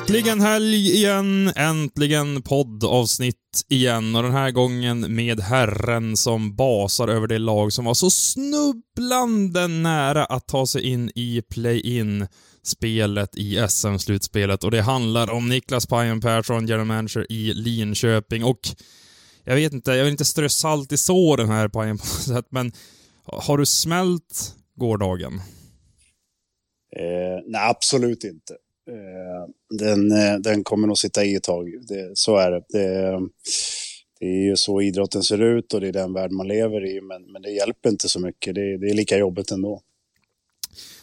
Äntligen helg igen, äntligen poddavsnitt igen och den här gången med herren som basar över det lag som var så snubblande nära att ta sig in i play-in spelet i SM-slutspelet och det handlar om Niklas Pajen Persson, general manager i Linköping och jag vet inte, jag vill inte strö salt i såren här Pajen på något sätt, men har du smält gårdagen? Eh, nej, absolut inte. Eh, den, eh, den kommer nog sitta i ett tag. Det, så är det. det. det. är ju så idrotten ser ut och det är den värld man lever i, men, men det hjälper inte så mycket. Det, det är lika jobbigt ändå.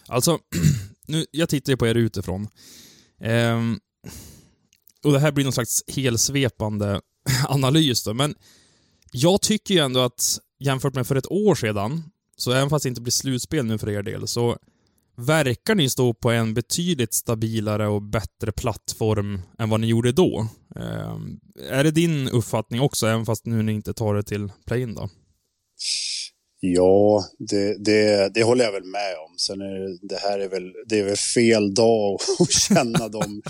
Alltså, nu, jag tittar ju på er utifrån. Ehm, och det här blir någon slags helsvepande analys då, men jag tycker ju ändå att jämfört med för ett år sedan, så även fast det inte blir slutspel nu för er del, så verkar ni stå på en betydligt stabilare och bättre plattform än vad ni gjorde då. Eh, är det din uppfattning också, även fast nu ni inte tar det till play-in då? Ja, det, det, det håller jag väl med om. Sen är det, det här är väl, det är väl fel dag att känna de,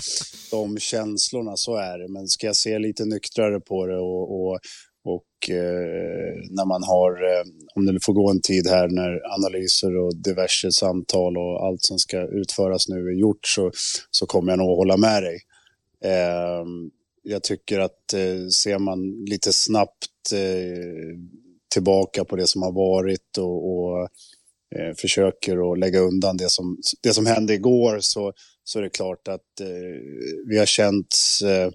de känslorna, så är det. Men ska jag se lite nyktrare på det och, och och eh, när man har, eh, om det får gå en tid här när analyser och diverse samtal och allt som ska utföras nu är gjort så, så kommer jag nog att hålla med dig. Eh, jag tycker att eh, ser man lite snabbt eh, tillbaka på det som har varit och, och eh, försöker att lägga undan det som, det som hände igår så, så är det klart att eh, vi har känts eh,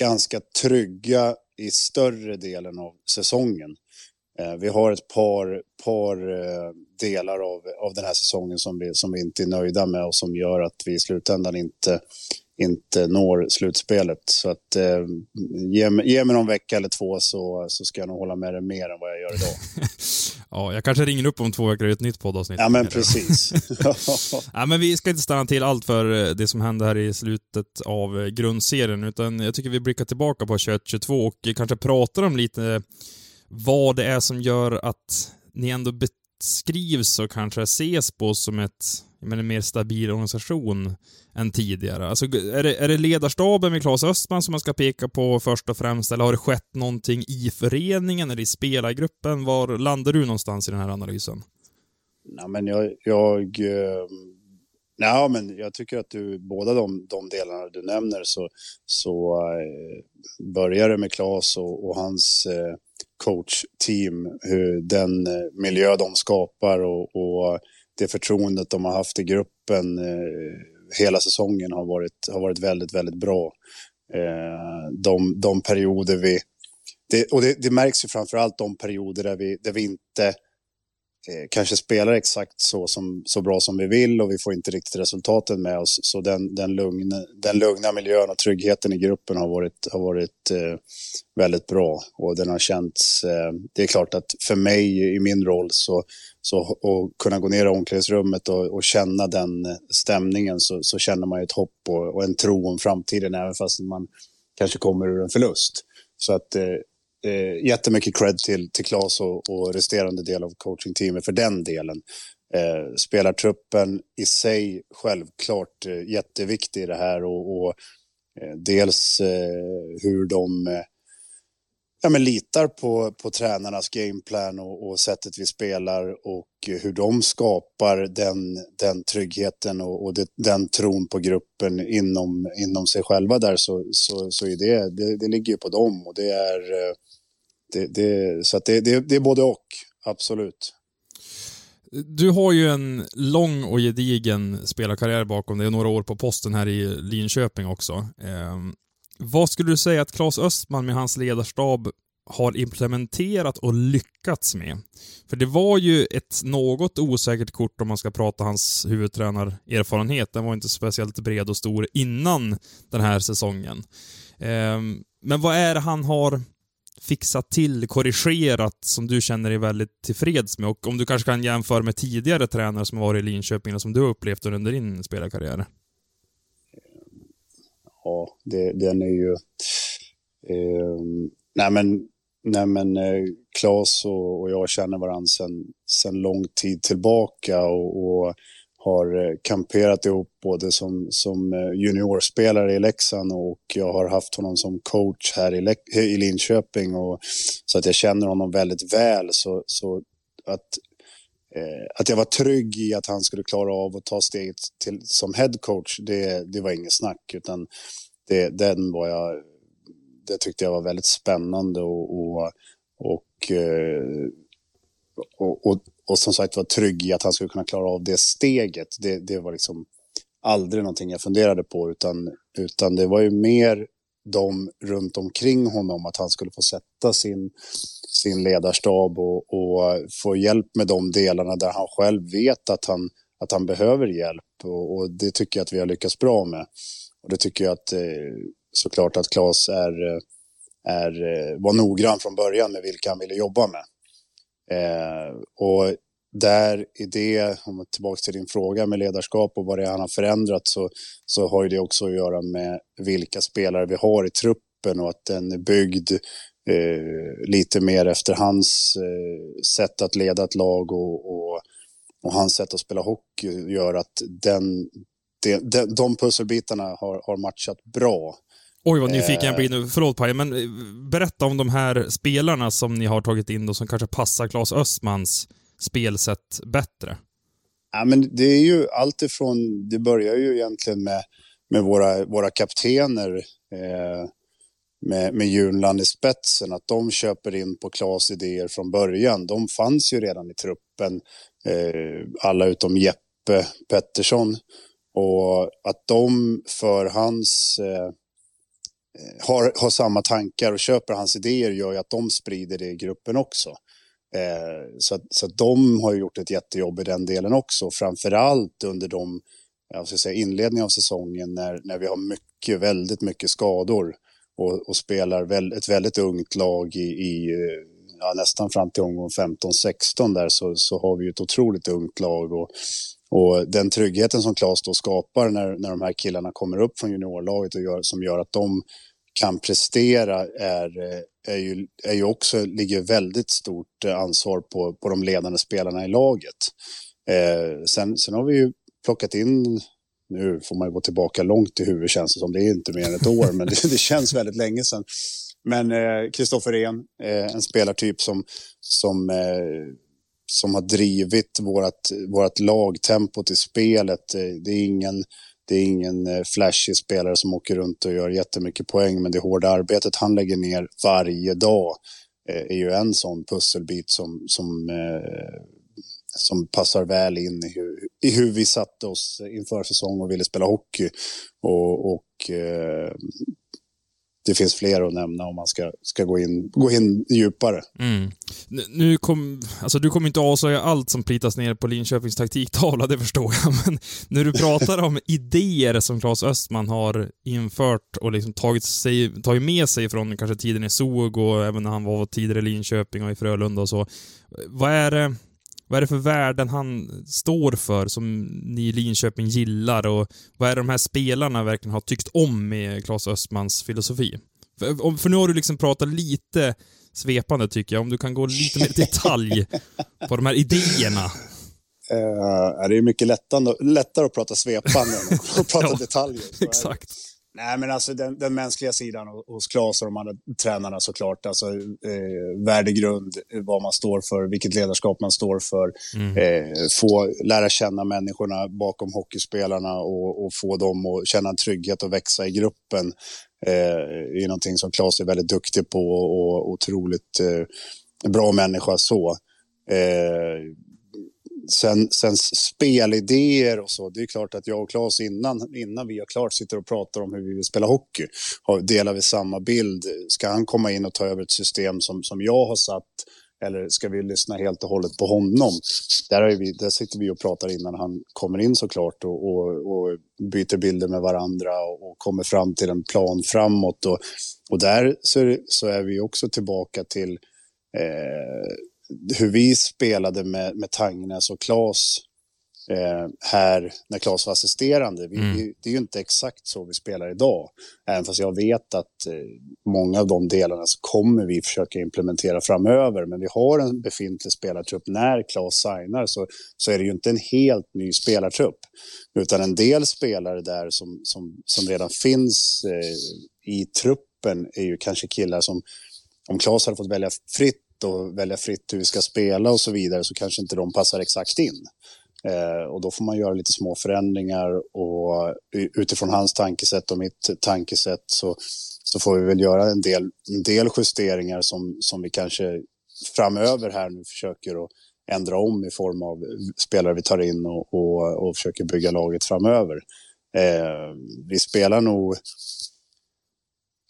ganska trygga i större delen av säsongen. Eh, vi har ett par, par eh, delar av, av den här säsongen som vi, som vi inte är nöjda med och som gör att vi i slutändan inte, inte når slutspelet. Så att eh, ge, ge mig någon vecka eller två så, så ska jag nog hålla med dig mer än vad jag gör idag. ja, jag kanske ringer upp om två veckor och ett nytt poddavsnitt. Ja, men precis. ja, men vi ska inte stanna till allt för eh, det som hände här i slutet av eh, grundserien, utan jag tycker vi blickar tillbaka på 2022 och kanske pratar om lite vad det är som gör att ni ändå beskrivs och kanske ses på som ett, men en mer stabil organisation än tidigare. Alltså, är, det, är det ledarstaben med Claes Östman som man ska peka på först och främst, eller har det skett någonting i föreningen eller i spelargruppen? Var landar du någonstans i den här analysen? Nej, men jag, jag, eh, nej, men jag tycker att du, båda de, de delarna du nämner så, så eh, börjar det med Claes och, och hans eh, coachteam, hur den eh, miljö de skapar och, och det förtroendet de har haft i gruppen eh, hela säsongen har varit, har varit väldigt, väldigt bra. Eh, de, de perioder vi... Det, och det, det märks ju framför allt de perioder där vi, där vi inte Eh, Eh, kanske spelar exakt så, som, så bra som vi vill och vi får inte riktigt resultaten med oss. Så den, den, lugna, den lugna miljön och tryggheten i gruppen har varit, har varit eh, väldigt bra och den har känts... Eh, det är klart att för mig i min roll så, så att kunna gå ner i omklädningsrummet och, och känna den eh, stämningen så, så känner man ju ett hopp och, och en tro om framtiden även fast man kanske kommer ur en förlust. Så att eh, eh, jättemycket cred till, till Klas och, och resterande del av coachingteamet för den delen. Eh, spelartruppen i sig självklart eh, jätteviktig i det här och, och eh, dels eh, hur de eh, ja, men litar på, på tränarnas gameplan och, och sättet vi spelar och hur de skapar den, den tryggheten och, och det, den tron på gruppen inom, inom sig själva där så, så, så är det, det, det ligger ju på dem och det är eh, det, det, så att det, det, det är både och, absolut. Du har ju en lång och gedigen spelarkarriär bakom dig och några år på posten här i Linköping också. Eh, vad skulle du säga att Claes Östman med hans ledarstab har implementerat och lyckats med? För det var ju ett något osäkert kort om man ska prata hans huvudtränarerfarenhet. Den var inte speciellt bred och stor innan den här säsongen. Eh, men vad är det han har fixat till, korrigerat som du känner dig väldigt tillfreds med? Och om du kanske kan jämföra med tidigare tränare som har varit i Linköping och som du har upplevt under din spelarkarriär? Ja, det, den är ju... Eh, nej men, nej men eh, Claes och, och jag känner varandra sedan lång tid tillbaka och, och har eh, kamperat ihop både som, som eh, juniorspelare i Leksand och jag har haft honom som coach här i, eh, i Linköping. Och, så att jag känner honom väldigt väl. Så, så att, eh, att jag var trygg i att han skulle klara av att ta steget till, som headcoach, det, det var inget snack. Utan det, den var jag, det tyckte jag var väldigt spännande och, och, och, och, och och som sagt var trygg i att han skulle kunna klara av det steget. Det, det var liksom aldrig någonting jag funderade på, utan, utan det var ju mer de runt omkring honom, att han skulle få sätta sin, sin ledarstab och, och få hjälp med de delarna där han själv vet att han, att han behöver hjälp. Och, och det tycker jag att vi har lyckats bra med. Och det tycker jag att eh, såklart att Claes är, eh, är, eh, var noggrann från början med vilka han ville jobba med. Eh, och där i det, om man tillbaka till din fråga med ledarskap och vad det är han har förändrat, så, så har ju det också att göra med vilka spelare vi har i truppen och att den är byggd eh, lite mer efter hans eh, sätt att leda ett lag och, och, och, hans sätt att spela hockey gör att den, de, de, de pusselbitarna har, har matchat bra. Oj, vad nyfiken jag blir nu. Förlåt Paje, men eh, berätta om de här spelarna som ni har tagit in och som kanske passar Claes Östmans spelsätt bättre? Ja, men det är ju allt ifrån, det börjar ju egentligen med, med våra, våra kaptener eh, med, med Junland i spetsen, att de köper in på Claes idéer från början. De fanns ju redan i truppen, eh, alla utom Jeppe Pettersson. Och att de för hans eh, Eh, har, har samma tankar och köper hans idéer gör ju att de sprider det i gruppen också. Eh, så, så de har gjort ett jättejobb i den delen också, framförallt under de jag ska säga, inledningen av säsongen när, när vi har mycket, väldigt mycket skador och, och spelar väl, ett väldigt ungt lag i, i ja, nästan fram till omgång 15-16 där så, så har vi ett otroligt ungt lag. Och, och den tryggheten som Claes då skapar när, när de här killarna kommer upp från juniorlaget och gör, som gör att de kan prestera är, eh, är, ju, är ju också, ligger väldigt stort eh, ansvar på, på de ledande spelarna i laget. Eh, sen, sen har vi ju plockat in, nu får man ju gå tillbaka långt i huvudet känns det som, det är inte mer än ett år, men det, det känns väldigt länge sedan. Men eh, Kristoffer eh, Ehn, eh, en spelartyp som, som, eh, som har drivit vårt, vårt lagtempo till spelet. Eh, det är ingen det är ingen eh, flashig spelare som åker runt och gör jättemycket poäng, men det hårda arbetet han lägger ner varje dag eh, är ju en sån pusselbit som, som, som passar väl in i hur, i hur vi satte oss inför säsong och ville spela hockey. Och, och det finns fler att nämna om man ska, ska gå, in, gå in djupare. Mm. Nu kom, alltså du kommer inte avslöja allt som plitas ner på Linköpings taktiktavla, det förstår jag, men när du pratar om idéer som Claes Östman har infört och liksom tagit, sig, tagit med sig från kanske tiden i SOG och även när han var tidigare i Linköping och i Frölunda och så. Vad är det vad är det för värden han står för som ni i Linköping gillar och vad är det de här spelarna verkligen har tyckt om med Claes Östmans filosofi? För, för nu har du liksom pratat lite svepande tycker jag, om du kan gå lite mer i detalj på de här idéerna. Uh, det är mycket lättande, lättare att prata svepande än att prata ja, detaljer. Exakt. Nej, men alltså den, den mänskliga sidan hos Claes och de andra tränarna såklart. Alltså eh, värdegrund, vad man står för, vilket ledarskap man står för. Mm. Eh, få lära känna människorna bakom hockeyspelarna och, och, få dem att känna en trygghet och växa i gruppen. Eh, är någonting som Claes är väldigt duktig på och otroligt eh, bra människa så. Eh, sen, sen spelidéer och så, det är klart att jag och Claes innan, innan vi har klart sitter och pratar om hur vi vill spela hockey, har, delar vi samma bild. Ska han komma in och ta över ett system som, som jag har satt eller ska vi lyssna helt och hållet på honom? Där, vi, där sitter vi och pratar innan han kommer in såklart och, och, och byter bilder med varandra och, och, kommer fram till en plan framåt. Och, och där så, så är vi också tillbaka till eh, hur vi spelade med, med Tangnes och Klas eh, här när Claes var assisterande. Vi, mm. det är ju inte exakt så vi spelar idag. Även fast jag vet att eh, många av de delarna så kommer vi försöka implementera framöver. Men vi har en befintlig spelartrupp. När Claes signar så, så är det ju inte en helt ny spelartrupp. Utan en del spelare där som, som, som redan finns eh, i truppen är ju kanske killar som om Claes hade fått välja fritt och välja fritt hur vi ska spela och så vidare så kanske inte de passar exakt in. Eh, och då får man göra lite små förändringar och utifrån hans tankesätt och mitt tankesätt så, så får vi väl göra en del, en del justeringar som, som vi kanske framöver här nu försöker att ändra om i form av spelare vi tar in och, och, och försöker bygga laget framöver. Eh, vi spelar nog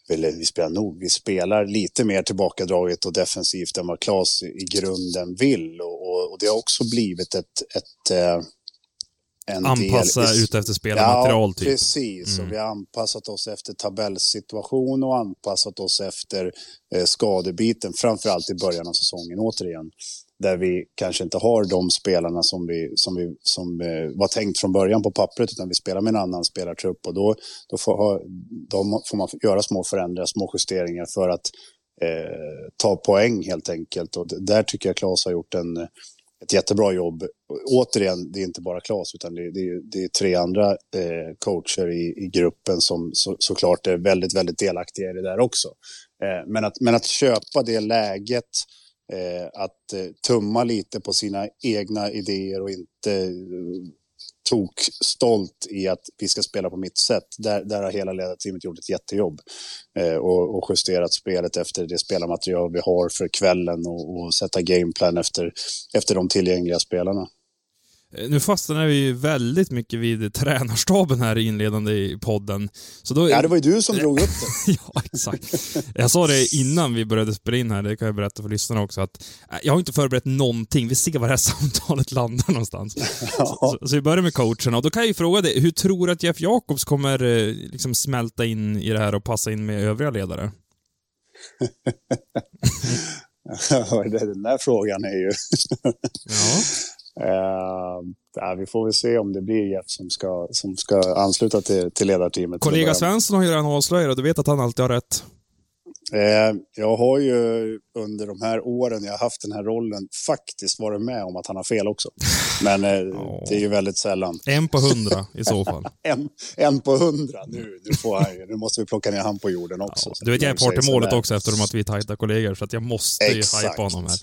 eller vi spelar nog, vi spelar lite mer tillbakadraget och defensivt än vad Klas i grunden vill. Och, och, och det har också blivit ett, ett eh, en Anpassa del... ut efter spelarmaterial, ja, typ. precis. Mm. Och vi har anpassat oss efter tabellsituation och anpassat oss efter eh, skadebiten, framförallt i början av säsongen återigen där vi kanske inte har de spelarna som, vi, som, vi, som eh, var tänkt från början på pappret, utan vi spelar med en annan spelartrupp och då, då, får, ha, då får man göra små förändringar, små justeringar för att eh, ta poäng helt enkelt. Och där tycker jag Claes har gjort en, ett jättebra jobb. Återigen, det är inte bara Claes, utan det, det, det är tre andra eh, coacher i, i gruppen som så, såklart är väldigt, väldigt delaktiga i det där också. Eh, men, att, men att köpa det läget eh, Eh, att eh, tumma lite på sina egna idéer och inte eh, tok stolt i att vi ska spela på mitt sätt. Där, där har hela ledarteamet gjort ett jättejobb eh, och, och, justerat spelet efter det spelarmaterial vi har för kvällen och, och sätta gameplan efter, efter de tillgängliga spelarna. Eh, nu fastnar vi väldigt mycket vid tränarstaben här inledande i podden. Så då... Ja, det var ju du som drog upp det. ja, exakt. Jag sa det innan vi började spela in här, det kan jag berätta för lyssnarna också, att eh, jag har inte förberett någonting. Vi ser var det här samtalet landar någonstans. Ja. Så, så, vi börjar med coacherna och då kan jag ju fråga dig, hur tror du att Jeff Jakobs kommer eh, liksom smälta in i det här och passa in med övriga ledare? Den där frågan är ju... ja. Uh, vi får väl se om det blir Jeff som ska, som ska ansluta till, till ledarteamet. Kollega Svensson har ju redan avslöjat och du vet att han alltid har rätt. Eh, jag har ju under de här åren jag har haft den här rollen faktiskt varit med om att han har fel också. Men oh. det är ju väldigt sällan. En på hundra i så fall. en, en på hundra. Nu, nu, får han, nu måste vi plocka ner han på jorden också. Ja. Du vet, jag är part i målet också eftersom att vi är tajta kollegor, så att jag måste Exakt. ju hypa honom här.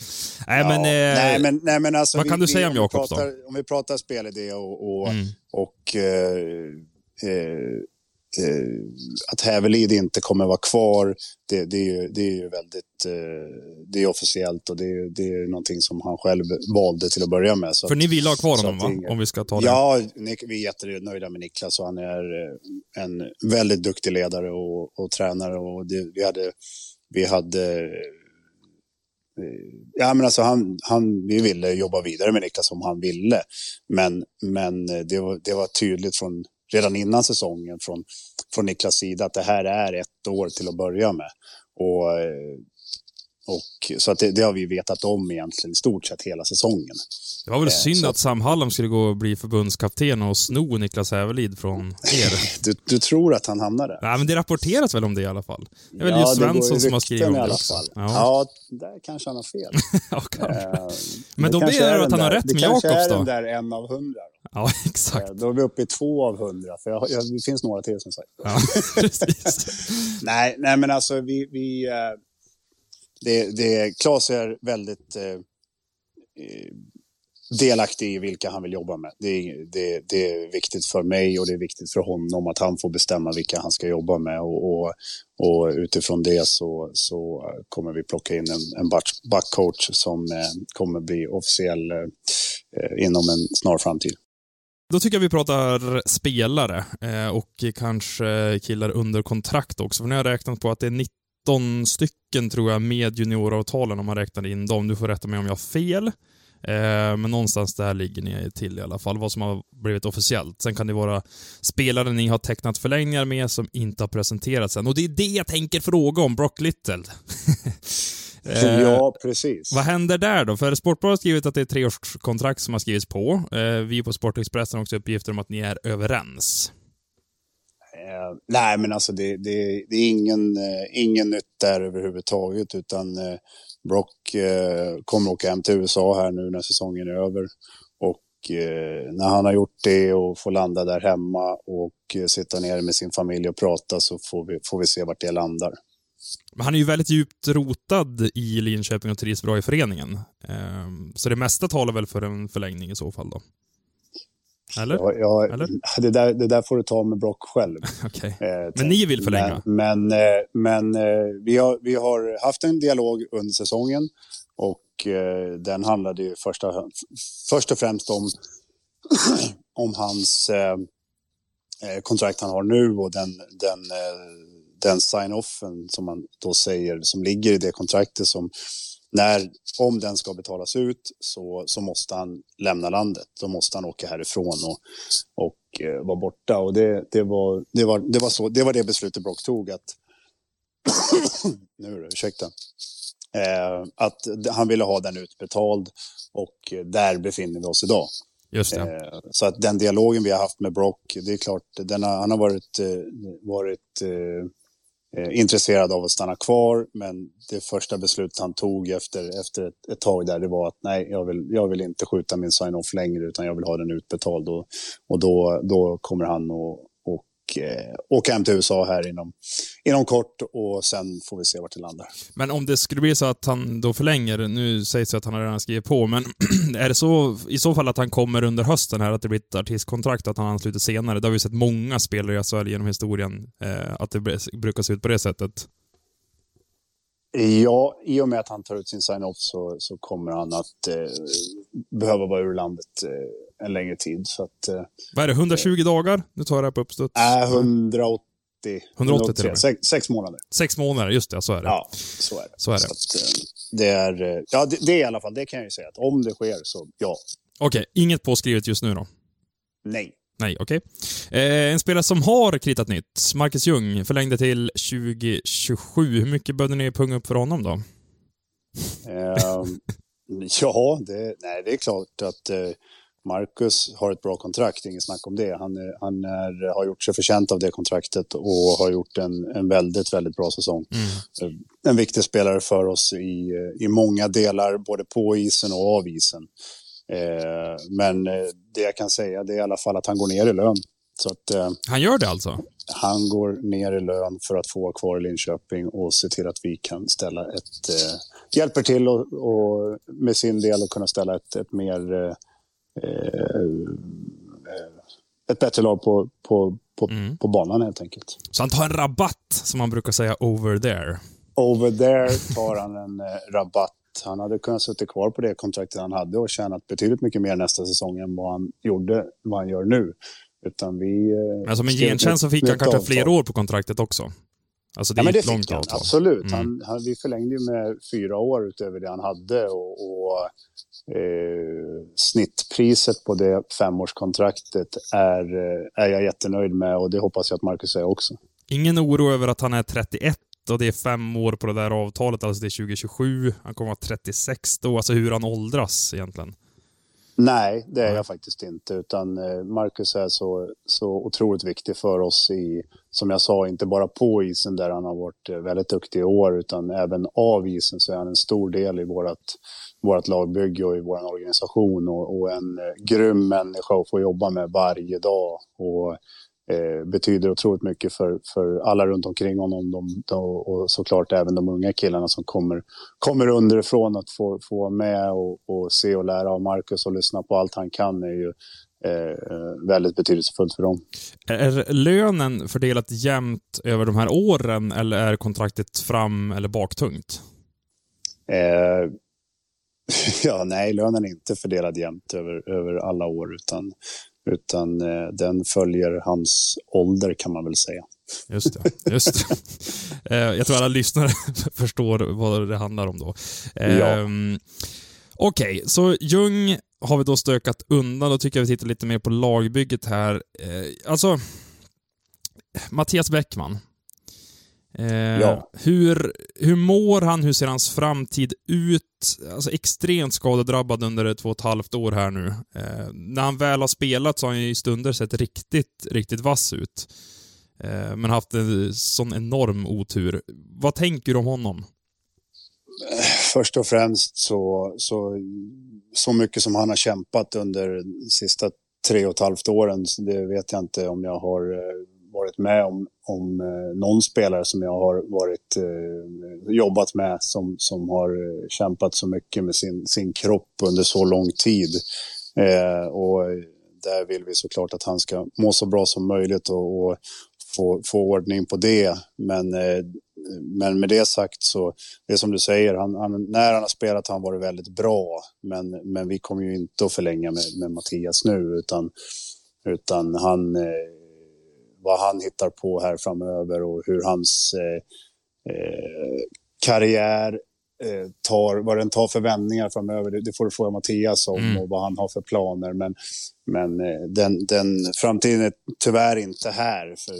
Nej, ja. men, eh, nej, men, nej, men alltså, vad vi, kan du säga om Jakobs då? Om vi pratar spelidé och, och, mm. och eh, eh eh, att Hävelid inte kommer vara kvar, det, det, är, ju, det är ju väldigt eh, det är officiellt och det är, det är någonting som han själv valde till att börja med. För ni vill ha kvar honom, va? Om vi ska ta det. Ja, vi är jättenöjda med Niklas och han är eh, en väldigt duktig ledare och, och tränare. Och det, vi hade, vi hade eh, Ja, men alltså han, han, vi ville jobba vidare med Niklas om han ville. Men, men det, var, det var tydligt från redan innan säsongen från, från Niklas sida att det här är ett år till att börja med. Och, eh, och, så att det, det har vi vetat om egentligen i stort sett hela säsongen. Det var väl eh, synd så... att Sam Hallam skulle gå och bli förbundskapten och sno Niklas Hävelid från er. du, du tror att han hamnar där? Nej, men det rapporteras väl om det i alla fall. Det är väl ja, just Svensson som har skrivit om det också. Fall. Ja. ja, där kanske han har fel. ja, kanske. Eh, men då blir det att han har rätt med Jakobs då. Det kanske är den där en av hundra. Ja, exakt. Eh, då är vi uppe i två av hundra, för jag, jag, det finns några till som sagt. Ja, nej, nej, men alltså vi... vi eh, det, det, Claes är väldigt... Eh, eh, delaktig i vilka han vill jobba med. Det är, det, det är viktigt för mig och det är viktigt för honom att han får bestämma vilka han ska jobba med. Och, och, och utifrån det så, så kommer vi plocka in en, en backcoach som eh, kommer bli officiell eh, inom en snar framtid. Då tycker jag vi pratar spelare eh, och kanske killar under kontrakt också. För nu har jag räknat på att det är 90 19 stycken tror jag med junioravtalen om man räknar in dem. Du får rätta mig om jag har fel. Eh, men någonstans där ligger ni till i alla fall, vad som har blivit officiellt. Sen kan det vara spelare ni har tecknat förlängningar med som inte har presenterats än. Och det är det jag tänker fråga om, Brock Little. Eh, ja, precis. Vad händer där då? För Sportbladet har skrivit att det är treårskontrakt som har skrivits på. Eh, vi på Sportexpressen har också uppgifter om att ni är överens. Eh, nej, men alltså det, det, det är ingen, eh, ingen nytt där överhuvudtaget, utan eh, Brock eh, kommer åka hem till USA här nu när säsongen är över. Och eh, när han har gjort det och får landa där hemma och eh, sitta ner med sin familj och prata så får vi, får vi se vart det landar. Men han är ju väldigt djupt rotad i Linköping och trivs bra i föreningen. Ehm, så det mesta talar väl för en förlängning i så fall då? Eller? Ja, ja, Eller? Det, där, det där får du ta med Brock själv. okay. eh, men ni vill förlänga? Men, men, eh, men eh, vi, har, vi har haft en dialog under säsongen och eh, den handlade ju första, först och främst om, om hans eh, eh, kontrakt han har nu och den, den, den sign-offen som man då säger som ligger i det kontraktet som när, om den ska betalas ut så, så måste han lämna landet. Då måste han åka härifrån och, och eh, vara borta. Och det, det, var, det, var, det, var så, det var det beslutet Brock tog. Att, nu, ursäkta. Eh, att han ville ha den utbetald och där befinner vi oss idag. Just eh, så att den dialogen vi har haft med Brock, det är klart, den har, han har varit, eh, varit eh, Eh, intresserad av att stanna kvar. Men det första beslutet han tog efter, efter ett, ett tag där, det var att nej, jag vill, jag vill inte skjuta min sign-off längre, utan jag vill ha den utbetald. Och, och då, då kommer han att och eh, åka hem till USA här inom, inom kort och sen får vi se vart det landar. Men om det skulle bli så att han då förlänger, nu sägs det att han har redan skrivit på, men är det så i så fall att han kommer under hösten här, att det blir ett artistkontrakt, att han ansluter senare? Det har vi sett många spelare i SHL genom historien, eh, att det brukar se ut på det sättet. Ja, i och med att han tar ut sin sign-off så, så kommer han att eh, behöva vara ur landet eh, en längre tid. Så att, eh, Vad är det, 120 dagar? Nu tar jag det här på uppstuds. Äh, 180. 180 till sex, sex, månader. Sex månader, just det. Så är det. Ja, så är det. Så är det. Så att, eh, det, är, eh, ja, det, det, är i alla fall, det kan jag ju säga, att om det sker så ja. Okej, inget påskrivet just nu då? Nej. Nej, okej. Okay. Eh, en spelare som har kritat nytt, Marcus Ljung, förlängde till 2027. Hur mycket behövde ni punga upp för honom då? Eh, ja, det, nej, det är klart att eh, Marcus har ett bra kontrakt, inget snack om det. Han, han är, har gjort sig förtjänt av det kontraktet och har gjort en, en väldigt, väldigt bra säsong. Mm. Eh, en viktig spelare för oss i, i många delar, både på isen och av isen. Eh, men eh, det jag kan säga det är i alla fall att han går ner i lön. Så att, eh, han gör det alltså? Han går ner i lön för att få vara kvar i Linköping och se till att vi kan ställa ett... Eh, hjälper till och, och, med sin del att kunna ställa ett, ett mer... Eh, ett bättre lag på, på, på, mm. på banan helt enkelt. Så han tar en rabatt, som man brukar säga, over there? Over there tar han en rabatt han hade kunnat sitta kvar på det kontraktet han hade och tjänat betydligt mycket mer nästa säsong än vad han gjorde, vad han gör nu. Utan vi... Men som en gentjänst så fick han kanske avtal. fler år på kontraktet också? Alltså det ja, men det långt avtal. absolut. Mm. Han, han, vi förlängde ju med fyra år utöver det han hade och, och eh, snittpriset på det femårskontraktet är, eh, är jag jättenöjd med och det hoppas jag att Marcus är också. Ingen oro över att han är 31 och det är fem år på det där avtalet, alltså det är 2027. Han kommer att vara 36 då, alltså hur han åldras egentligen. Nej, det är jag faktiskt inte. Utan eh, Marcus är så, så otroligt viktig för oss i, som jag sa, inte bara på isen där han har varit eh, väldigt duktig i år, utan även av isen så är han en stor del i vårt vårt lagbygge och i vår organisation och, och en eh, grym människa att få jobba med varje dag. Och eh, betyder otroligt mycket för, för alla runt omkring honom. De, de, och såklart även de unga killarna som kommer, kommer underifrån att få, få vara med och, och se och lära av Marcus och lyssna på allt han kan är ju eh, väldigt betydelsefullt för dem. Är lönen fördelat jämnt över de här åren eller är kontraktet fram eller baktungt? Eh, ja, nej, lönen är inte fördelad jämnt över, över alla år utan, utan eh, den följer hans ålder kan man väl säga. Just det. Just det. Eh, jag tror alla lyssnare förstår vad det handlar om då. Ja. Ehm, Okej, okay, så Ljung har vi då stökat undan. Då tycker jag vi tittar lite mer på lagbygget här. Eh, alltså, Mattias Bäckman. Eh, Ja. hur, hur mår han? Hur ser hans framtid ut? Alltså extremt skadedrabbad under två och ett halvt år här nu. Eh, när han väl har spelat så har han ju i stunder sett riktigt, riktigt vass ut. Eh, men haft en sån enorm otur. Vad tänker du om honom? Först och främst så, så, så mycket som han har kämpat under de sista tre och ett halvt åren, det vet jag inte om jag har eh, varit med om, om eh, någon spelare som jag har varit, eh, jobbat med som, som har eh, kämpat så mycket med sin, sin kropp under så lång tid. Eh, och där vill vi såklart att han ska må så bra som möjligt och, och få, få ordning på det. Men, eh, men med det sagt så, det är som du säger, han, han, när han har spelat har han varit väldigt bra. Men, men vi kommer ju inte att förlänga med, med Mattias nu, utan, utan han, eh, vad han hittar på här framöver och hur hans eh, eh, karriär eh, tar, vad den tar för vändningar framöver, det, det får du fråga Mattias om Mm. och vad han har för planer. Men, men den, den framtiden är tyvärr inte här för,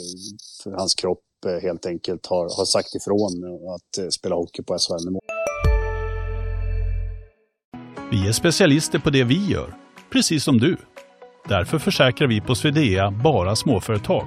för hans kropp helt enkelt har, har sagt ifrån att spela hockey på SHL-nivå. Vi är specialister på det vi gör, precis som du. Därför försäkrar vi på Swedea bara småföretag,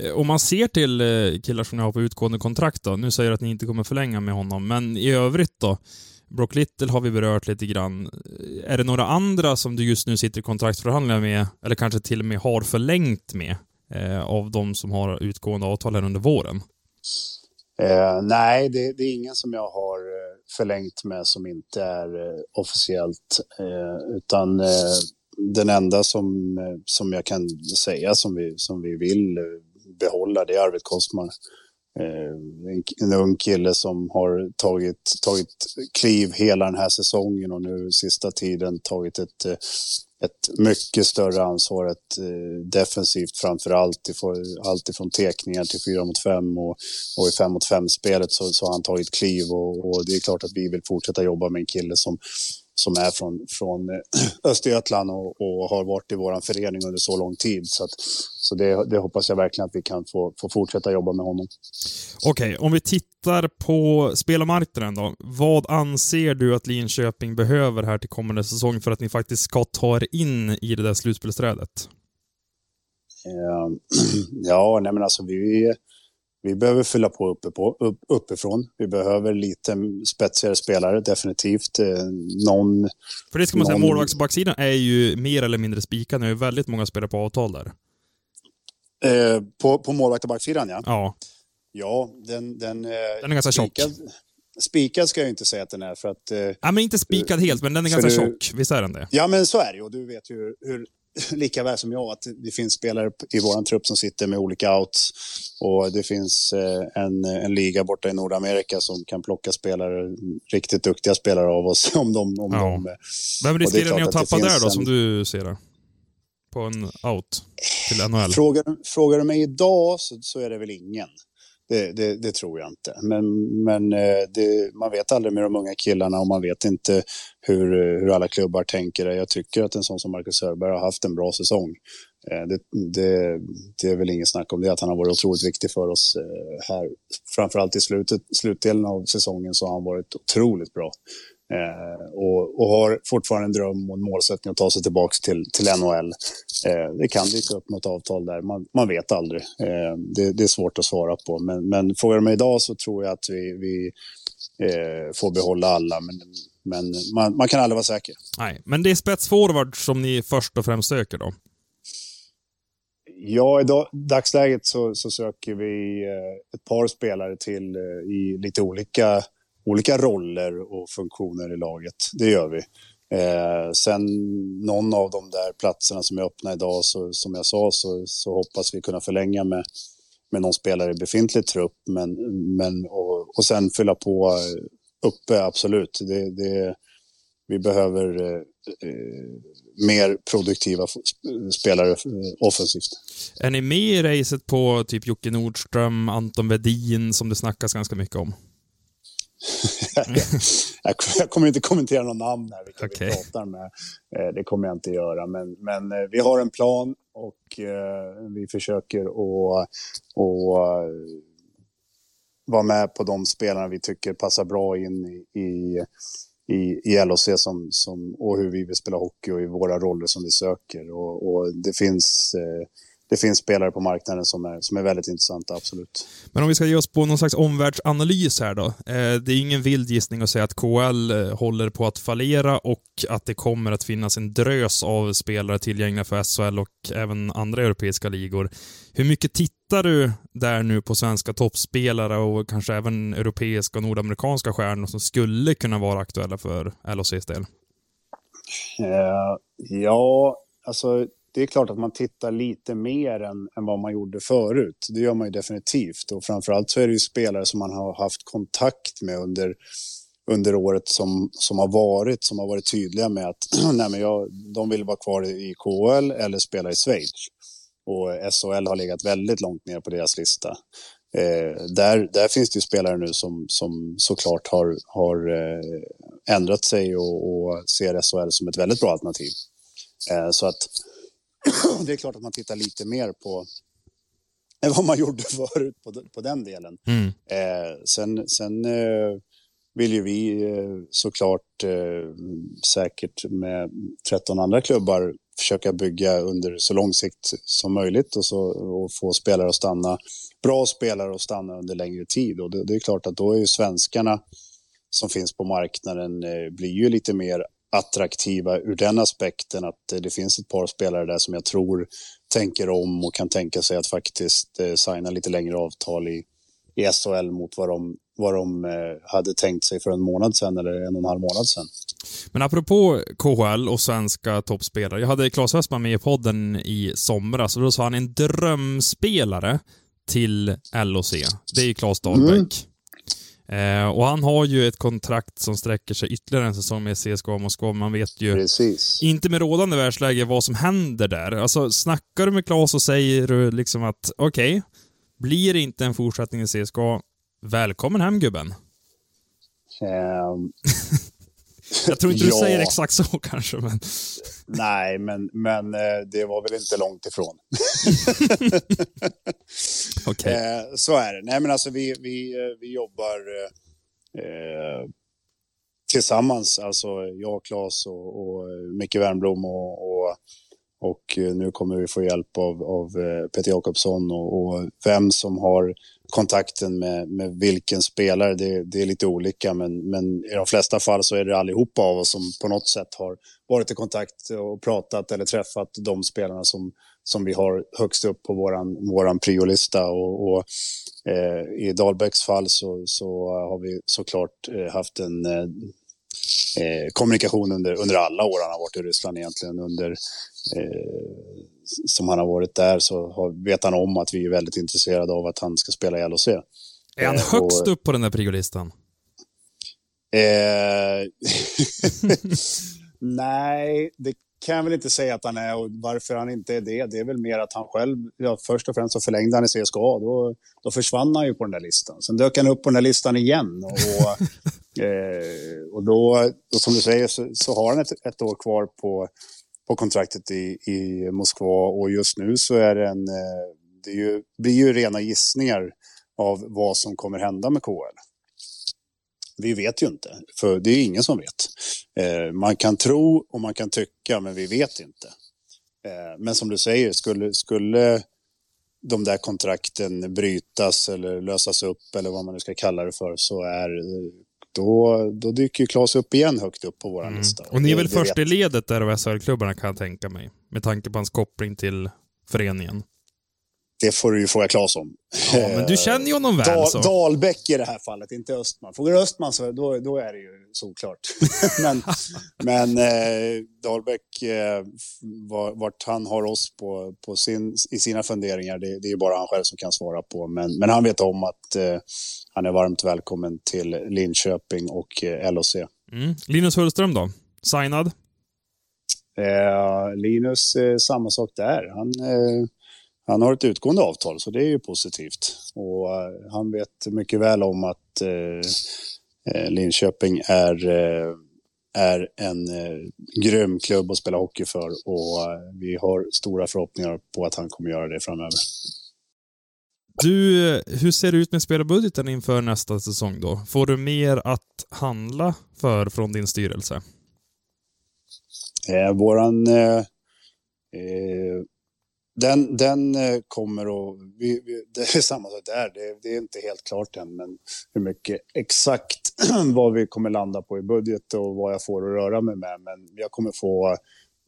Eh, om man ser till eh, killar som ni har på utgående kontrakt då, nu säger du att ni inte kommer förlänga med honom, men i övrigt då? Brock Little har vi berört lite grann. Eh, är det några andra som du just nu sitter i kontraktförhandlingar med, eller kanske till och med har förlängt med, eh, av de som har utgående avtal här under våren? Eh, nej, det, det är ingen som jag har förlängt med som inte är eh, officiellt. Eh, utan eh, den enda som, som jag kan säga som vi, som vi vill eh, behålla, det arvet kostar man. Eh, en, en ung kille som har tagit, tagit kliv hela den här säsongen och nu sista tiden tagit ett, eh, ett mycket större ansvar, ett, eh, defensivt framför allt, allt ifrån tekningar till 4 mot 5 och, och i 5 mot 5-spelet så, så har han tagit kliv och, och det är klart att vi vill fortsätta jobba med en kille som, som är från, från eh, Östergötland och, och har varit i vår förening under så lång tid. Så, att, så det, det hoppas jag verkligen att vi kan få, få fortsätta jobba med honom. Okej, om vi tittar på spelarmarknaden då. Vad anser du att Linköping behöver här till kommande säsong för att ni faktiskt ska ta er in i det där slutspelsträdet? Eh, ja, nej men alltså vi, vi behöver fylla på, uppe på upp, uppifrån. Vi behöver lite spetsigare spelare, definitivt. Eh, någon, För det ska man säga, Någon- målvakts och backsidan är ju mer eller mindre spikad. Har ju väldigt många spelare på avtal där. eh, på, på målvakt och backsidan, ja. Ja. Ja, den... Den, eh, Den är ganska tjock. spikad, spikad ska jag inte säga att den är, för att... Eh, ja men inte spikad helt, men den är ganska du- tjock. Visst är den det? Ja, men så är det ju. Och du vet ju hur, hur, lika väl som jag att det finns spelare i vår trupp som sitter med olika outs. Och det finns eh, en, en liga borta i Nordamerika som kan plocka spelare, riktigt duktiga spelare av oss. Om de, om Ja. de, eh, Vem är riskerar ni att att tappa där finns då, en- som du ser det? På en out till NHL? frågar, frågar du mig idag så, så är det väl ingen. Det, det, det tror jag inte. Men, men eh, det, man vet aldrig med de unga killarna och man vet inte hur, hur alla klubbar tänker. Jag tycker att en sån som Marcus Söderberg har haft en bra säsong. Eh, det, det, det, är väl inget snack om det, att han har varit otroligt viktig för oss eh, här. Framförallt i slutet, slutdelen av säsongen så har han varit otroligt bra. Eh, och, och, har fortfarande en dröm och en målsättning att ta sig tillbaka till, till NHL. Eh, det kan dyka upp något avtal där, man, man vet aldrig. Eh, det, det, är svårt att svara på. Men, men frågar mig idag så tror jag att vi, vi får behålla alla. Men, men man, man, kan aldrig vara säker. Nej, men det är spetsforward som ni först och främst söker då? Ja, i dag, dagsläget så, så söker vi ett par spelare till i lite olika olika roller och funktioner i laget. Det gör vi. Eh, sen någon av de där platserna som är öppna idag, så, som jag sa, så, så hoppas vi kunna förlänga med, med någon spelare i befintlig trupp. Men, men, och, och sen fylla på eh, uppe, absolut. Det, det, vi behöver eh, eh mer produktiva spelare eh, offensivt. Är ni med i racet på typ Jocke Nordström, Anton Vedin som det snackas ganska mycket om? jag kommer inte kommentera någon namn här, vilka okay. vi pratar med. Eh, det kommer jag inte göra. Men, men eh, vi har en plan och eh, vi försöker att vara med på de spelarna vi tycker passar bra in i, i i, i LHC som, som, och hur vi vill spela hockey och i våra roller som vi söker. Och, och det finns eh, det finns spelare på marknaden som är, som är väldigt intressanta, absolut. Men om vi ska ge oss på någon slags omvärldsanalys här då. Eh, det är ingen vild gissning att säga att KL eh, håller på att fallera och att det kommer att finnas en drös av spelare tillgängliga för SHL och även andra europeiska ligor. Hur mycket tittar du där nu på svenska toppspelare och kanske även europeiska och nordamerikanska stjärnor som skulle kunna vara aktuella för LHCs del? Uh, ja, alltså det är klart att man tittar lite mer än, än vad man gjorde förut. Det gör man ju definitivt. Och framförallt så är det ju spelare som man har haft kontakt med under, under året som, som har varit, som har varit tydliga med att nej men jag, de vill vara kvar i KHL eller spela i Schweiz. Och SHL har legat väldigt långt ner på deras lista. Eh, där, där finns det ju spelare nu som, som såklart har, har eh, ändrat sig och, och ser SHL som ett väldigt bra alternativ. Eh, så att det är klart att man tittar lite mer på än vad man gjorde förut på, på den delen. Mm. Eh, sen sen eh, vill ju vi eh, såklart eh, säkert med 13 andra klubbar försöka bygga under så lång sikt som möjligt och, så, och få spelare att stanna, bra spelare att stanna under längre tid. Och det, det är klart att då är ju svenskarna som finns på marknaden eh, blir ju lite mer attraktiva ur den aspekten att det finns ett par spelare där som jag tror tänker om och kan tänka sig att faktiskt eh, signa lite längre avtal i, i SHL mot vad de, vad de eh, hade tänkt sig för en månad sedan eller en och en halv månad sedan. Men apropå KHL och svenska toppspelare. Jag hade Claes Westman med i podden i somras och då sa han en drömspelare till LOC. Det är Claes Dahlbäck. Mm. Eh, och han har ju ett kontrakt som sträcker sig ytterligare en säsong med CSKA Moskva. Man vet ju Precis. inte med rådande världsläge vad som händer där. Alltså, snackar du med Claes och säger du liksom att okej, okay, blir det inte en fortsättning i CSKA, välkommen hem gubben. Um, Jag tror inte ja. du säger exakt så kanske, men... Nej, men, men eh, det var väl inte långt ifrån. okay. Eh, så är det. Nej, men alltså vi, vi, eh, vi jobbar eh, tillsammans, alltså jag, Claes och, och Micke Wernbloom och, och, och, nu kommer vi få hjälp av, av Peter Jakobsson och, och vem som har kontakten med, med vilken spelare, det, det, är lite olika. Men, men i de flesta fall så är det allihopa av oss som på något sätt har varit i kontakt och pratat eller träffat de spelarna som, som vi har högst upp på våran, våran priolista. Och, och eh, I Dahlbäcks fall så, så har vi såklart eh, haft en eh, eh, kommunikation under, under alla år han har varit i Ryssland egentligen. Under, eh, som han har varit där så har, vet han om att vi är väldigt intresserade av att han ska spela i LHC. Är han eh, högst och, upp på den där priolistan? Eh, nej, det kan jag väl inte säga att han är och varför han inte är det, det är väl mer att han själv, ja, först och främst så förlängde han i CSKA, då, då försvann han ju på den där listan. Sen dök han upp på den där listan igen och, eh, och då, och som du säger, så, så har han ett, ett år kvar på på kontraktet i, i Moskva och just nu så är det en, eh, det är ju, blir ju rena gissningar av vad som kommer hända med KL. Vi vet ju inte, för det är ingen som vet. Eh, man kan tro och man kan tycka, men vi vet inte. Eh, men som du säger, skulle, skulle de där kontrakten brytas eller lösas upp eller vad man nu ska kalla det för så är eh, då, då dyker Klas upp igen högt upp på vår mm. lista. Och ni är väl först i ledet där av SHL-klubbarna kan jag tänka mig, med tanke på hans koppling till föreningen. Det får du ju fråga Claes om. Ja, men du känner ju honom väl. Dal, så. Dahlbäck i det här fallet, inte Östman. Frågar du Östman så då, då är det ju solklart. men men eh, Dahlbäck, eh, vart han har oss på, på sin, i sina funderingar, det, det är ju bara han själv som kan svara på. Men, men han vet om att eh, han är varmt välkommen till Linköping och eh, LOC. Mm. Linus Hullström då? Signad? Eh, Linus, eh, samma sak där. Han eh, han har ett utgående avtal, så det är ju positivt. Och uh, han vet mycket väl om att uh, Linköping är, uh, är en grym klubb att spela hockey för och vi har stora förhoppningar på att han kommer göra det framöver. Du, hur ser det ut med spelarbudgeten inför nästa säsong då? Får du mer att handla för från din styrelse? Eh, våran eh, den, den eh, kommer att... Vi, vi, det är samma sak där. Det, det, är inte helt klart än, men hur mycket exakt vad vi kommer landa på i budget och vad jag får att röra mig med. Men jag kommer få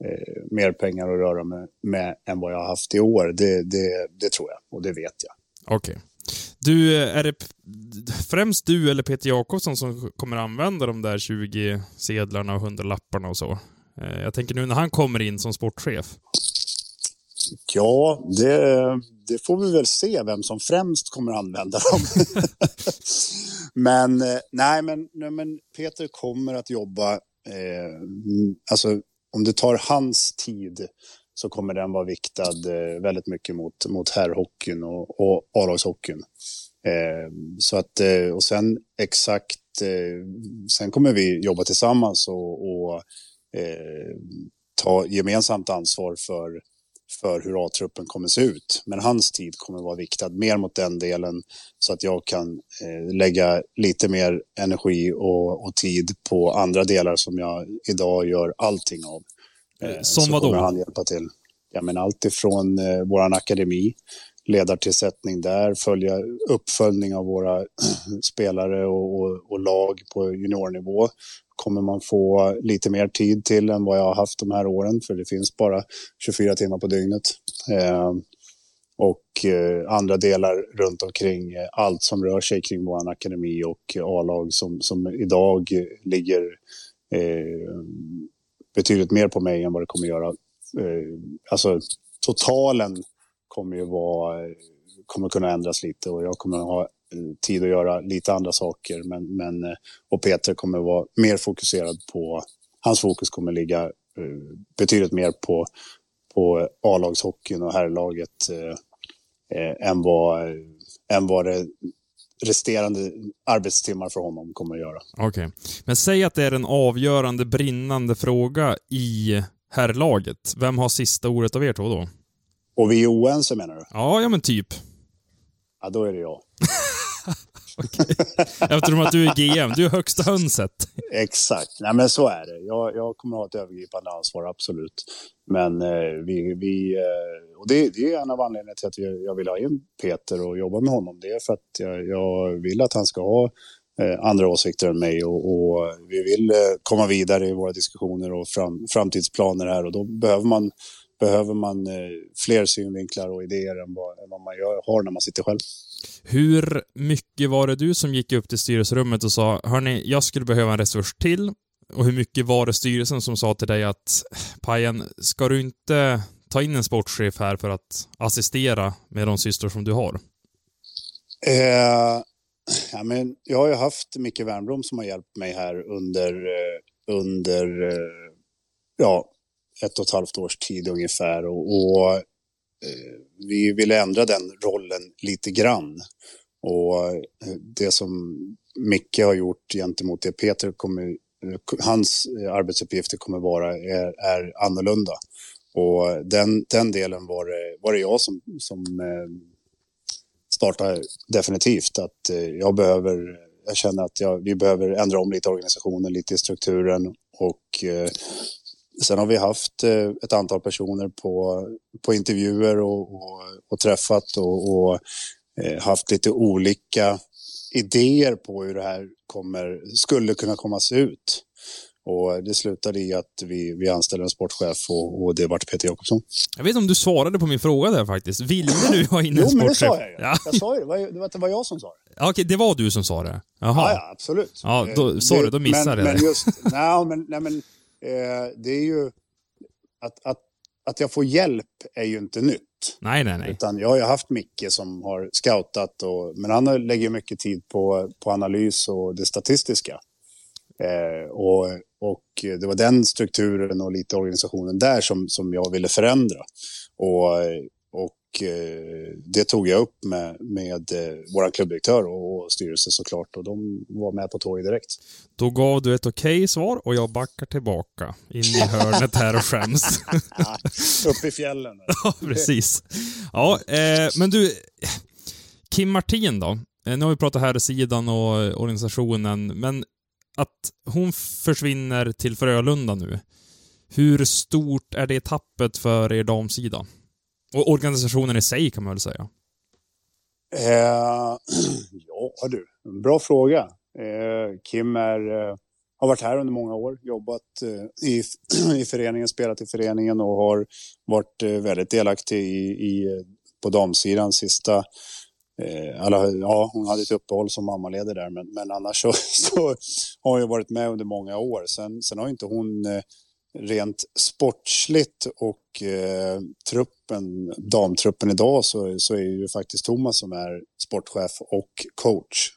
eh, mer pengar att röra mig med än vad jag har haft i år. Det, det, det tror jag och det vet jag. Okej. Okay. Du, eh, är det främst du eller Peter Jakobsson som kommer använda de där 20 sedlarna och 100 lapparna och så? Eh, jag tänker nu när han kommer in som sportchef. Ja, det, det får vi väl se vem som främst kommer använda dem. men, eh, nej, men, nej, men Peter kommer att jobba, eh, alltså om det tar hans tid så kommer den vara viktad eh, väldigt mycket mot, mot herrhockeyn och, och A-lagshockeyn. Eh, så att, eh, och sen exakt, eh, sen kommer vi jobba tillsammans och, och eh, ta gemensamt ansvar för för hur A-truppen kommer se ut. Men hans tid kommer vara viktad mer mot den delen så att jag kan eh, lägga lite mer energi och, och, tid på andra delar som jag idag gör allting av. Eh, som vad då? han hjälpa till. Ja, men allt ifrån eh, vår akademi, ledartillsättning där, följa, uppföljning av våra spelare och, och, och lag på juniornivå kommer man få lite mer tid till än vad jag har haft de här åren, för det finns bara 24 timmar på dygnet. Eh, och eh, andra delar runt omkring, eh, allt som rör sig kring vår akademi och A-lag som, som idag ligger eh, betydligt mer på mig än vad det kommer göra. Eh, alltså totalen kommer ju vara, kommer kunna ändras lite och jag kommer ha tid att göra lite andra saker. Men, men, eh, och Peter kommer vara mer fokuserad på, hans fokus kommer ligga eh, betydligt mer på, på A-lagshockeyn och herrlaget eh, eh, än, vad, än vad det resterande arbetstimmar för honom kommer att göra. Okej. Okay. Men säg att det är en avgörande brinnande fråga i herrlaget. Vem har sista ordet av er två då? Och vi är oense menar du? Ja, ja men typ. Ja, då är det jag. Eftersom att du är GM, du är högsta hönset. Exakt, nej men så är det. Jag, jag kommer att ha ett övergripande ansvar, absolut. Men eh, vi, vi eh, och det, det, är en av anledningarna till att jag vill ha in Peter och jobba med honom. Det är för att jag, jag vill att han ska ha eh, andra åsikter än mig och, och vi vill eh, komma vidare i våra diskussioner och fram, framtidsplaner här och då behöver man behöver man eh, fler synvinklar och idéer än vad, än vad man gör, har när man sitter själv. Hur mycket var det du som gick upp till styrelserummet och sa hörni, jag skulle behöva en resurs till? Och hur mycket var det styrelsen som sa till dig att Pajen, ska du inte ta in en sportchef här för att assistera med de systrar som du har? Eh, ja, men jag har ju haft Micke Wernbloom som har hjälpt mig här under, eh, under eh, ja, ett och ett halvt års tid ungefär. Och, och Eh, vi ville ändra den rollen lite grann. Och eh, det som Micke har gjort gentemot det Peter kommer eh, hans arbetsuppgifter kommer vara är, är annorlunda. Och den, den delen var det, var det jag som, som startade definitivt. Att jag behöver, jag känner att jag, vi behöver ändra om lite organisationen, lite i strukturen och Sen har vi haft ett antal personer på, på intervjuer och, och, och träffat och, och haft lite olika idéer på hur det här kommer, skulle kunna komma att se ut. Och det slutade i att vi, vi anställde en sportchef och, och det vart Peter Jakobsson. Jag vet inte om du svarade på min fråga där faktiskt. Ville du ha in en sportchef? Jo, men det sa jag ju. Ja. Jag sa ju det. Var, det var, det var jag som sa det. Okej, det var du som sa det? Jaha. Ja, ja absolut. Ja, då, sorry, då missade jag det. Men just, nej, men, nej, men eh, det är ju att, att, att jag får hjälp är ju inte nytt. Nej, nej, nej. Utan jag har ju haft Micke som har scoutat, och, men han lägger mycket tid på, på analys och det statistiska. Eh, och, och det var den strukturen och lite organisationen där som, som jag ville förändra. Och, och det tog jag upp med, med eh, vår klubbdirektör och, och styrelse såklart och de var med på tåget direkt. Då gav du ett okej okay svar och jag backar tillbaka in i hörnet här och skäms. Upp i fjällen. ja, precis. Ja, eh, men du, Kim Martin då? Eh, nu har vi pratat här sidan och organisationen, men att hon försvinner till Frölunda nu. Hur stort är det tappet för er damsida? Och organisationen i sig kan man väl säga? Eh, ja du, en bra fråga. Eh, Kim är, eh, har varit här under många år, jobbat eh, i, i föreningen, spelat i föreningen och har varit eh, väldigt delaktig i, i, på damsidan sista eh, alla, ja, hon hade ett uppehåll som mammaledig där, men, men annars så, så har hon ju varit med under många år. Sen, sen har inte hon eh, rent sportsligt och eh, truppen, damtruppen idag så, så är ju faktiskt Thomas som är sportchef och coach.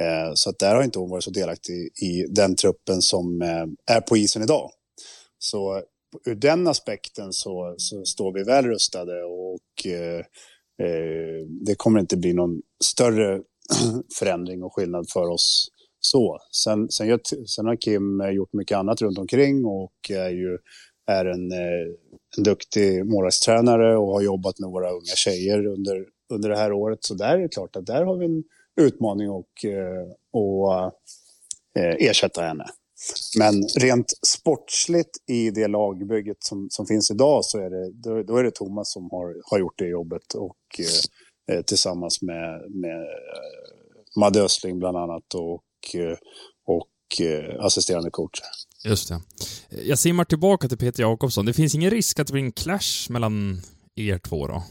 Eh, så att där har inte hon varit så delaktig i, i den truppen som eh, är på isen idag. Så ur den aspekten så, så står vi väl rustade och eh, Eh, det kommer inte bli någon större förändring och skillnad för oss så. Sen, sen, jag, sen har Kim eh, gjort mycket annat runt omkring och är ju är en, eh, en duktig målvaktstränare och har jobbat med våra unga tjejer under, under det här året. Så där är det klart att där har vi en utmaning och, eh, och ersätta henne. Men rent sportsligt i det lagbygget som, som finns idag så är det, då, då är det Thomas som har, har gjort det jobbet och eh, tillsammans med, med Madde Östling bland annat och, och eh, assisterande coacher. Just det. Jag simmar tillbaka till Peter Jakobsson. Det finns ingen risk att det blir en clash mellan er två då?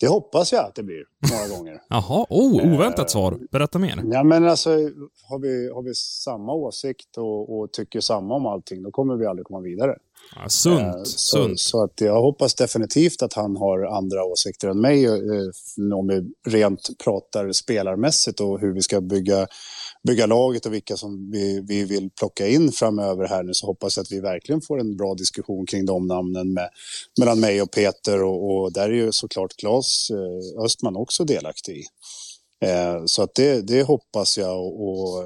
Det hoppas jag att det blir några gånger. Jaha, oh, oväntat svar. Berätta mer. Ja, men alltså, har vi, har vi samma åsikt och, och tycker samma om allting, då kommer vi aldrig komma vidare. Ja, sunt. Eh, så, sunt. så att jag hoppas definitivt att han har andra åsikter än mig eh, om vi rent pratar spelarmässigt och hur vi ska bygga, bygga laget och vilka som vi, vi vill plocka in framöver här nu så hoppas jag att vi verkligen får en bra diskussion kring de namnen med, mellan mig och Peter och, och där är ju såklart Claes eh, Östman också delaktig i. Så att det, det hoppas jag och, och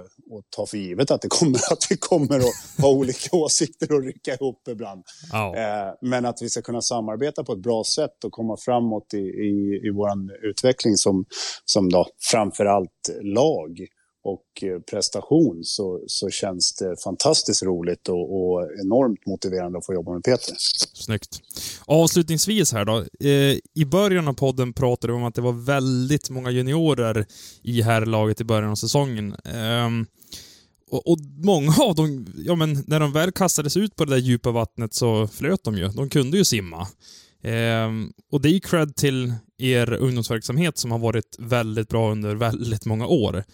ta för givet att det kommer att vi kommer att ha olika åsikter och rycka ihop ibland. Oh. Men att vi ska kunna samarbeta på ett bra sätt och komma framåt i, i, i vår utveckling som, som då framförallt lag och eh, prestation så, så känns det fantastiskt roligt och, och, enormt motiverande att få jobba med Peter. Snyggt. Avslutningsvis här då. Eh, I början av podden pratade vi om att det var väldigt många juniorer i här laget i början av säsongen. Eh, och, och, många av dem, ja men när de väl kastades ut på det där djupa vattnet så flöt de ju. De kunde ju simma. Eh, och det är ju cred till er ungdomsverksamhet som har varit väldigt bra under väldigt många år.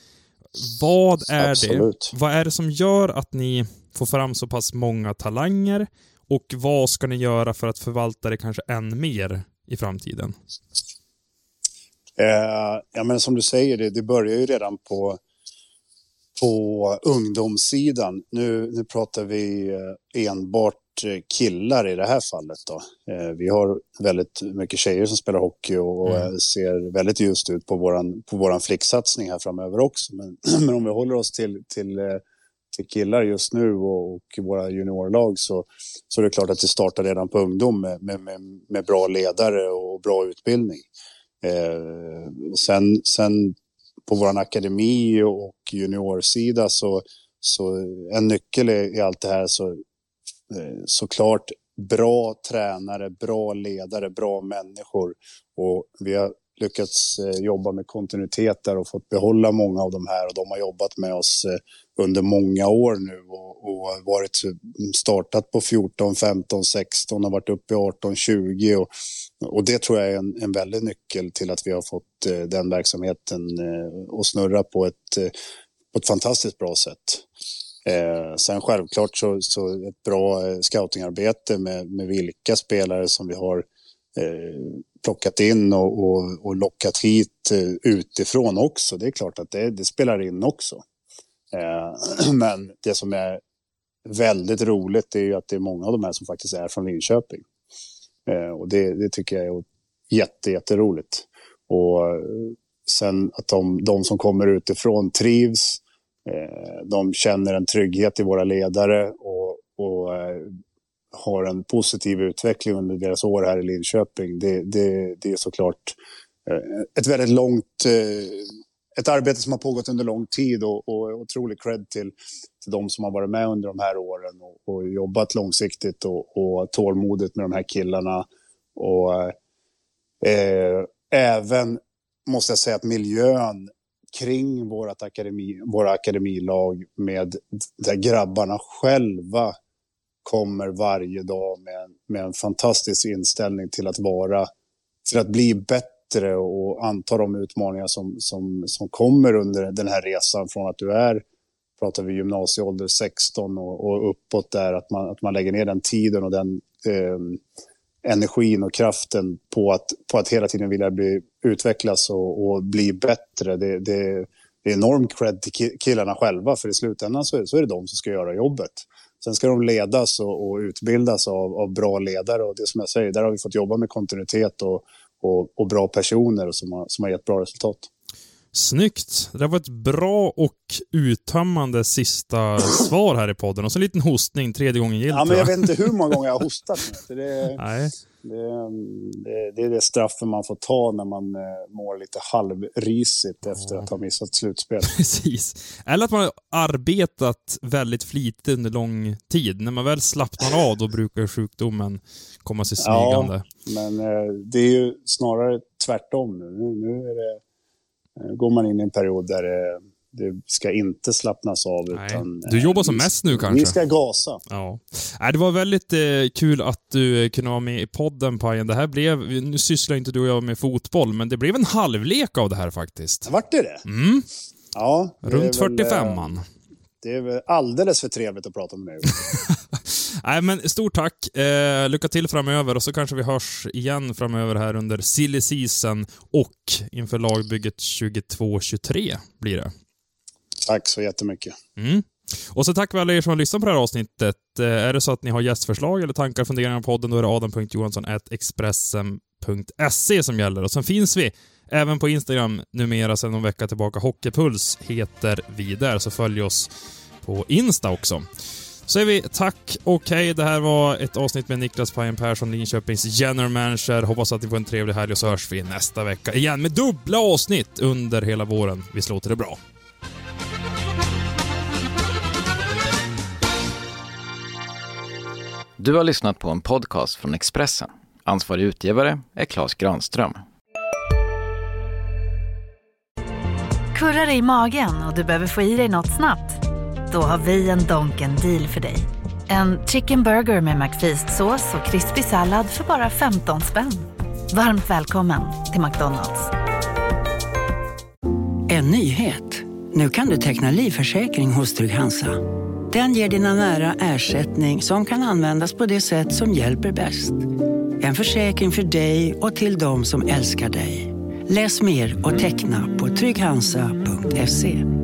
Vad är Absolut. det? Vad är det som gör att ni får fram så pass många talanger? Och vad ska ni göra för att förvalta det kanske än mer i framtiden? Eh, ja, men som du säger, det, det börjar ju redan på, på ungdomssidan. Nu, nu pratar vi eh, enbart killar i det här fallet. Då. Eh, vi har väldigt mycket tjejer som spelar hockey och mm. ser väldigt ljust ut på våran, på våran flicksatsning här framöver också. Men, men om vi håller oss till, till, eh, till killar just nu och, och våra juniorlag så, så är det klart att det startar redan på ungdom med, med, med, bra ledare och bra utbildning. Eh, sen, sen på vår akademi och juniorsida så, så en nyckel i, allt det här så eh, Eh, såklart bra tränare, bra ledare, bra människor. Och vi har lyckats eh, jobba med kontinuitet där och fått behålla många av de här och de har jobbat med oss eh, under många år nu och, och varit mm, startat på 14, 15, 16 och varit uppe i 18, 20 och, och det tror jag är en, en väldig nyckel till att vi har fått den verksamheten att snurra på ett, på ett fantastiskt bra sätt. Eh, sen självklart så, så ett bra eh, scoutingarbete med, med vilka spelare som vi har eh, plockat in och, och, och lockat hit eh, utifrån också. Det är klart att det, det spelar in också. Eh, men det som är väldigt roligt är ju att det är många av de här som faktiskt är från Linköping. Eh, och det, det, tycker jag är jätte, jätteroligt. Och eh, sen att de, de som kommer utifrån trivs, Eh, de känner en trygghet i våra ledare och, och eh, har en positiv utveckling under deras år här i Linköping. Det, det, det är såklart eh, ett väldigt långt... Ett arbete som har pågått under lång tid och, och otrolig cred till, till de som har varit med under de här åren och, och jobbat långsiktigt och, och tålmodigt med de här killarna. Och eh, även, måste jag säga, att miljön kring vårt akademi, våra akademilag med där grabbarna själva kommer varje dag med, med en fantastisk inställning till att vara, till att bli bättre och anta de utmaningar som, som, som kommer under den här resan från att du är, pratar vi gymnasieålder 16 och, och uppåt där, att man, att man lägger ner den tiden och den eh, energin och kraften på att, på att hela tiden vilja bli, utvecklas och, och bli bättre. Det, det, det är enorm cred till killarna själva, för i slutändan så är, så är det de som ska göra jobbet. Sen ska de ledas och, och utbildas av, av, bra ledare och det som jag säger, där har vi fått jobba med kontinuitet och, och, och bra personer som har, som har gett bra resultat. Snyggt! Det var ett bra och uttömmande sista svar här i podden. Och så en liten hostning, tredje gången gillt. Ja, men jag vet inte hur många gånger jag har hostat. Det, Nej. Det, det, det, är det straffen man får ta när man eh, mår lite halvrisigt efter att ha missat slutspel. Precis. Eller att man har arbetat väldigt flitigt under lång tid. När man väl slappnar av, då brukar sjukdomen komma sig smygande. Ja, men eh, det är ju snarare tvärtom nu. Nu, nu är det, går man in i en period där det det ska inte slappnas av. Nej. Utan, du jobbar som eh, mest nu kanske? Vi ska gasa. Ja. det var väldigt eh, kul att du kunde vara med i podden Pajen. Det här blev, nu sysslar inte du och jag med fotboll, men det blev en halvlek av det här faktiskt. Vart det det? Mm. Ja. Runt 45 man. Det är väl alldeles för trevligt att prata med mig. Nej, men stort tack. Eh, lycka till framöver och så kanske vi hörs igen framöver här under silly season och inför lagbygget 22-23 blir det. Tack så jättemycket. Mm. Och så tack alla er som har lyssnat på det här avsnittet. Eh, är det så att ni har gästförslag eller tankar funderingar på podden, då är det adam.johansson.expressen.se som gäller. Och sen finns vi även på Instagram numera sedan någon vecka tillbaka. Hockeypuls heter vi där, så följ oss på Insta också. Så säger vi tack och hej. Det här var ett avsnitt med Niklas Pajen Persson, Linköpings general manager. Hoppas att ni får en trevlig helg och så hörs vi nästa vecka igen med dubbla avsnitt under hela våren. Vi låter det bra. Du har lyssnat på en podcast från Expressen. Ansvarig utgivare är Klas Granström. Kurrar i magen och du behöver få i dig något snabbt? Då har vi en Donken deal för dig. En chicken burger med McFeast-sås och krispig sallad för bara 15 spänn. Varmt välkommen till McDonalds. En nyhet. Nu kan du teckna livförsäkring hos Trygg-Hansa. Den ger dina nära ersättning som kan användas på det sätt som hjälper bäst. En försäkring för dig och till de som älskar dig. Läs mer och teckna på trygghansa.se.